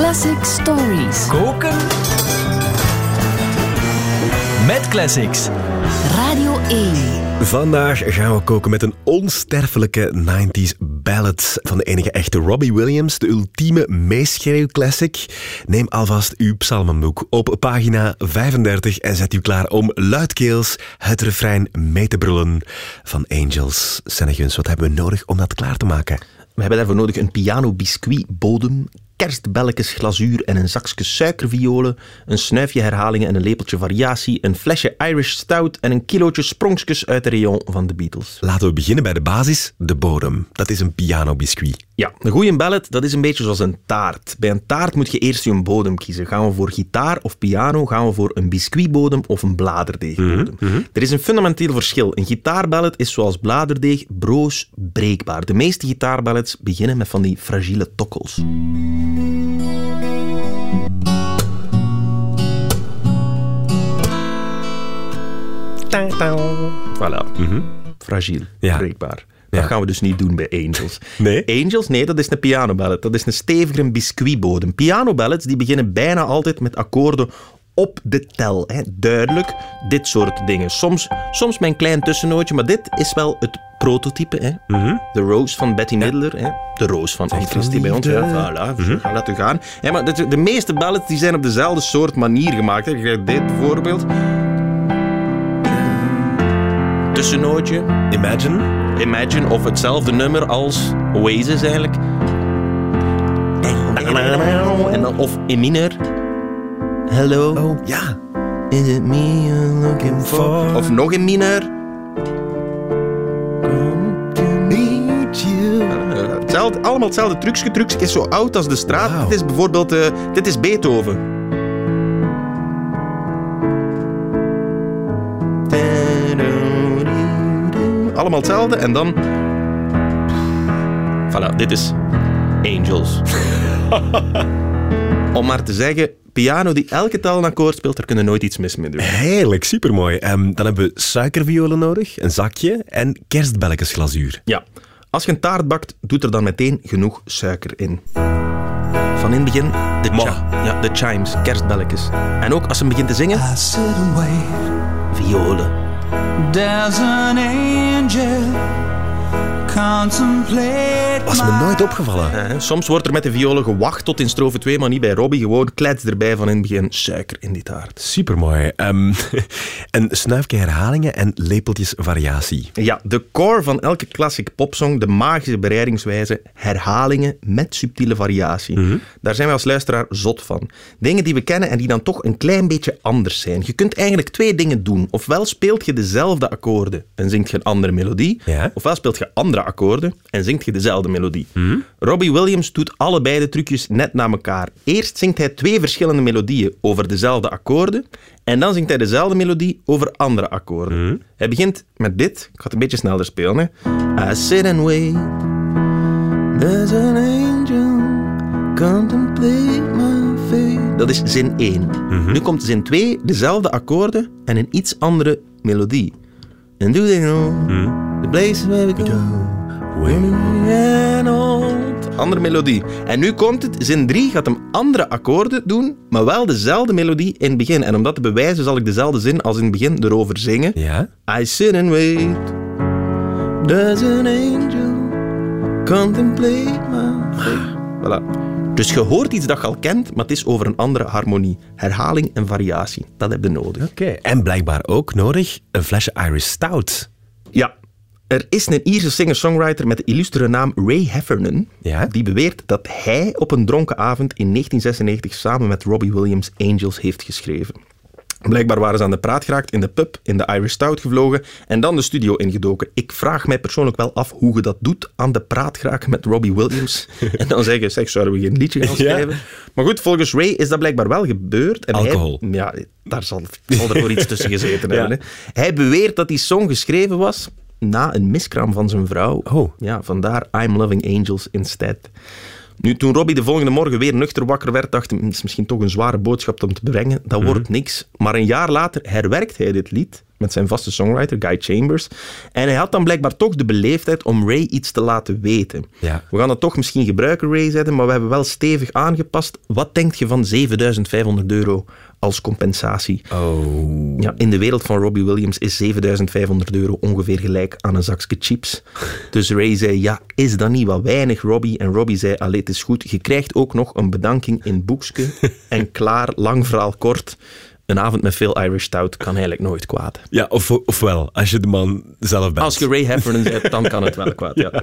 Classic Stories. Koken. Met classics. Radio 1. Vandaag gaan we koken met een onsterfelijke 90s ballad van de enige echte Robbie Williams, de ultieme meeschreeuwclassic. Neem alvast uw psalmenboek op pagina 35 en zet u klaar om luidkeels het refrein mee te brullen van Angels. Senneguns, wat hebben we nodig om dat klaar te maken? We hebben daarvoor nodig een piano biscuit bodem, kerstbelletjes glazuur en een zakje suikerviolen, een snuifje herhalingen en een lepeltje variatie, een flesje Irish Stout en een kilootje sprongsjes uit de rayon van de Beatles. Laten we beginnen bij de basis, de bodem. Dat is een piano biscuit. Ja, een goede ballad, dat is een beetje zoals een taart. Bij een taart moet je eerst je bodem kiezen. Gaan we voor gitaar of piano? Gaan we voor een biscuitbodem of een bladerdeegbodem? Er is een fundamenteel verschil. Een gitaarballad is zoals bladerdeeg broos breekbaar. De meeste gitaarballads beginnen met van die fragiele tokkels. Voilà. Fragiel, Ja. breekbaar. Ja. Dat gaan we dus niet doen bij Angels. Nee? Angels, nee, dat is een pianoballet. Dat is een stevigere biscuitbodem. Pianoballads die beginnen bijna altijd met akkoorden op de tel. Hè. Duidelijk, dit soort dingen. Soms, soms met een klein tussennootje, maar dit is wel het prototype. Hè. De Rose van Betty Midler. Hè. De Rose van Anne Christie bij ons. Ja, voilà, we gaan laten gaan. Hè, maar de, de meeste ballads die zijn op dezelfde soort manier gemaakt. Hè. Dit bijvoorbeeld. Tussennootje. Imagine. Imagine of hetzelfde nummer als Oasis eigenlijk. En dan of in minor. Hello, Oh, ja. is it me you're looking for? Of nog in minor. Hetzelfde, allemaal hetzelfde trucje. Trucje is zo oud als de straat. Dit is bijvoorbeeld eh, dit is Beethoven. Allemaal hetzelfde en dan. Voilà, dit is Angels. Om maar te zeggen, piano die elke tel een akkoord speelt, daar kunnen nooit iets mis mee doen. Heerlijk, supermooi. Ehm, dan hebben we suikerviolen nodig, een zakje en kerstbelletjesglazuur. Ja, als je een taart bakt, doet er dan meteen genoeg suiker in. Van in het begin de, chi- ja, de chimes, kerstbelletjes. En ook als ze begint te zingen, violen. Was me nooit opgevallen. Soms wordt er met de violen gewacht tot in strofe 2, maar niet bij Robbie. Gewoon klets erbij van in het begin suiker in die taart. Supermooi. Ehm een snuifje herhalingen en lepeltjes variatie. Ja, de core van elke classic popsong, de magische bereidingswijze, herhalingen met subtiele variatie. Daar zijn wij als luisteraar zot van. Dingen die we kennen en die dan toch een klein beetje anders zijn. Je kunt eigenlijk twee dingen doen. Ofwel speelt je dezelfde akkoorden en zingt je een andere melodie. Ja. Ofwel speelt je andere akkoorden en zingt je dezelfde melodie. Robbie Williams doet allebei de trucjes net na elkaar. Eerst zingt hij twee verschillende melodieën over dezelfde akkoorden. En dan zingt hij dezelfde melodie over andere akkoorden. Hij begint met dit. Ik ga het een beetje sneller spelen. Hè. I sit and wait. There's an angel. Contemplate my fate. Dat is zin 1. Nu komt zin 2, dezelfde akkoorden en een iets andere melodie. And do they know the place where we go? And old. Andere melodie. En nu komt het, zin 3 gaat hem andere akkoorden doen, maar wel dezelfde melodie in het begin. En om dat te bewijzen zal ik dezelfde zin als in het begin erover zingen. Ja? I sit and wait. Does an angel contemplate my fate? Voilà. Dus je hoort iets dat je al kent, maar het is over een andere harmonie. Herhaling en variatie. Dat heb je nodig. Oké. En blijkbaar ook nodig een flesje Irish Stout. Ja. Er is een Ierse singer-songwriter met de illustere naam Ray Heffernan. Ja? Die beweert dat hij op een dronken avond in 1996 samen met Robbie Williams Angels heeft geschreven. Blijkbaar waren ze aan de praat geraakt in de pub, in de Irish Stout gevlogen en dan de studio ingedoken. Ik vraag mij persoonlijk wel af hoe je dat doet, aan de praat geraken met Robbie Williams. en dan zeggen, zeg, zouden we geen liedje gaan Ja. schrijven? Maar goed, volgens Ray is dat blijkbaar wel gebeurd. En Alcohol. Hij, ja, daar zal, zal er voor iets tussen gezeten Ja. hebben. Hè. Hij beweert dat die song geschreven was na een miskraam van zijn vrouw. Oh. Ja, vandaar I'm Loving Angels instead. Nu, toen Robbie de volgende morgen weer nuchter wakker werd, dacht hij, het is misschien toch een zware boodschap om te brengen. Dat wordt niks. Maar een jaar later herwerkt hij dit lied met zijn vaste songwriter, Guy Chambers. En hij had dan blijkbaar toch de beleefdheid om Ray iets te laten weten. Ja. We gaan dat toch misschien gebruiken, Ray, zeiden, maar we hebben wel stevig aangepast. Wat denkt je van 7500 euro als compensatie? Oh. Ja, in de wereld van Robbie Williams is 7500 euro ongeveer gelijk aan een zakje chips. Dus Ray zei, ja, is dat niet wat weinig, Robbie? En Robbie zei, allee, het is goed. Je krijgt ook nog een bedanking in boekske. en klaar, lang verhaal kort. Een avond met veel Irish Stout kan eigenlijk nooit kwaad. Ja, of, ofwel, als je de man zelf bent. Als je Ray Heffernan bent, dan kan het wel kwaad, ja.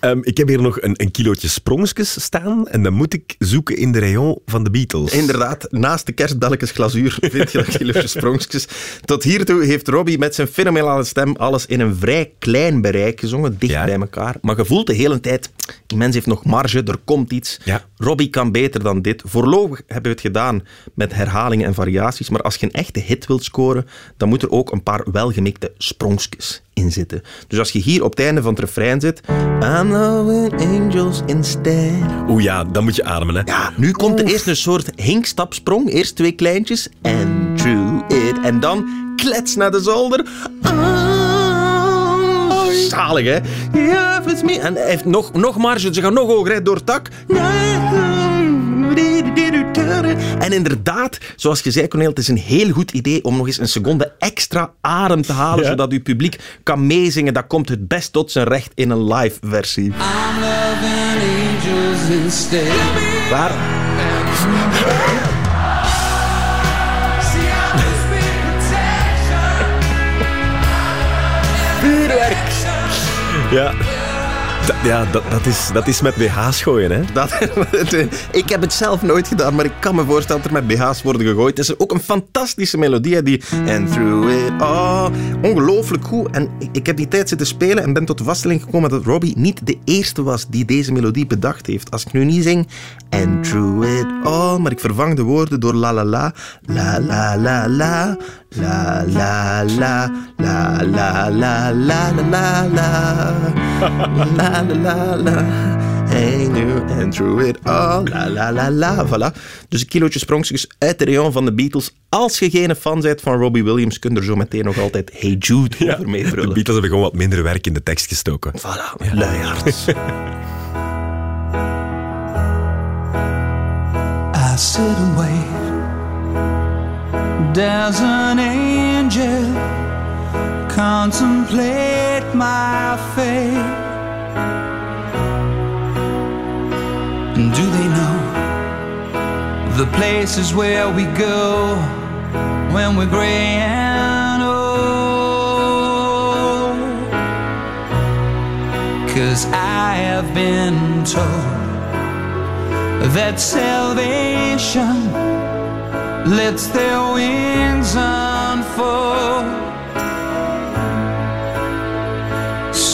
Ehm, ik heb hier nog een, een kilootje sprongskes staan en dan moet ik zoeken in de rayon van de Beatles. Inderdaad, naast de kerstbelletjes glazuur vind je dat kilootje sprongjes. Tot hiertoe heeft Robbie met zijn fenomenale stem alles in een vrij klein bereik gezongen, dicht Ja. bij elkaar. Maar je voelt de hele tijd, die mens heeft nog marge, er komt iets. Ja. Robbie kan beter dan dit. Voorlopig hebben we het gedaan met herhalingen en variaties, maar als je een echte hit wilt scoren, dan moet er ook een paar welgemikte sprongjes in zitten. Dus als je hier op het einde van het refrein zit, I'm loving angels instead. Oeh ja, dan moet je ademen, hè. Ja, nu komt er eerst een soort hinkstapsprong. Eerst twee kleintjes. En through it. En dan klets naar de zolder. Oh, zalig, hè? It's me. En hij heeft nog, nog marge. Ze gaan nog hoger hè, door het dak. En inderdaad, zoals je zei, Cornel, het is een heel goed idee om nog eens een seconde extra adem te halen, Ja. zodat uw publiek kan meezingen. Dat komt het best tot zijn recht in een live versie. I'm angels instead. Waar? Ja, ja dat, dat, is, dat is met BH's gooien, hè. Dat, ik heb het zelf nooit gedaan, maar ik kan me voorstellen dat er met BH's worden gegooid. Het is ook een fantastische melodie, die... And through it all. Ongelooflijk goed. En ik- heb die tijd zitten spelen en ben tot de vaststelling gekomen dat Robbie niet de eerste was die deze melodie bedacht heeft. Als ik nu niet zing... And through it all... Maar ik vervang de woorden door. La la la la. La la la. La la la la la la la. La la la la. Hey nu and through it all. La la la la. Voilà. Dus een kilootje sprongjes uit de rayon van de Beatles. Als je geen fan bent van Robbie Williams, kun je er zo meteen nog altijd Hey Jude over De meebrullen. Beatles hebben gewoon wat minder werk in de tekst gestoken. Voilà, luiaards. I sit and wait. There's an angel contemplate my fate. And do they know the places where we go when we're gray and old? Oh, Cause I have been told that salvation lets their wings unfold.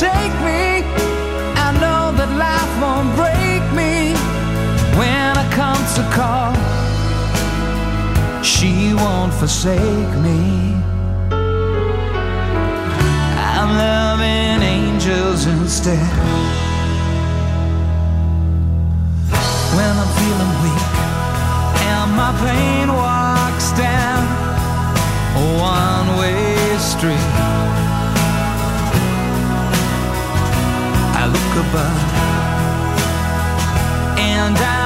take me, I know that life won't break me when I come to call. She won't forsake me. I'm loving angels instead. When I'm feeling weak and my pain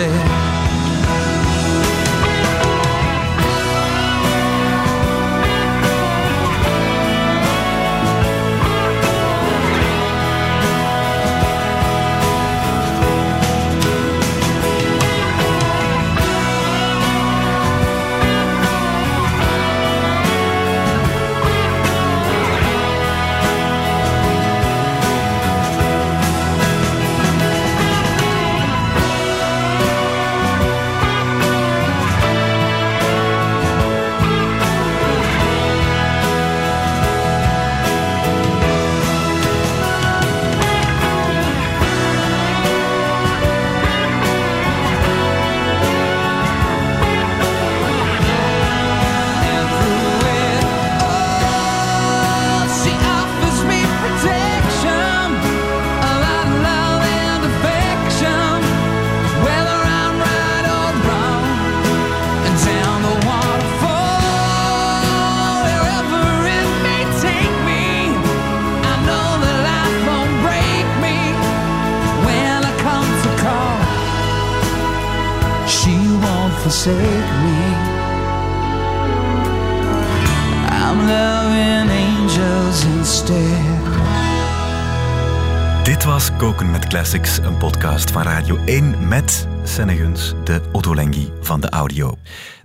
instead. Forsake me. I'm loving angels instead. Dit was Koken met Classics, een podcast van Radio 1 met Senneguns, de Ottolenghi van de audio.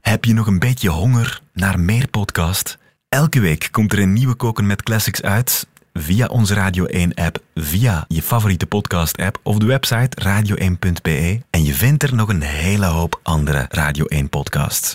Heb je nog een beetje honger naar meer podcast? Elke week komt er een nieuwe Koken met Classics uit via onze Radio 1-app, via je favoriete podcast-app of de website radio1.be. En je vindt er nog een hele hoop andere Radio 1-podcasts.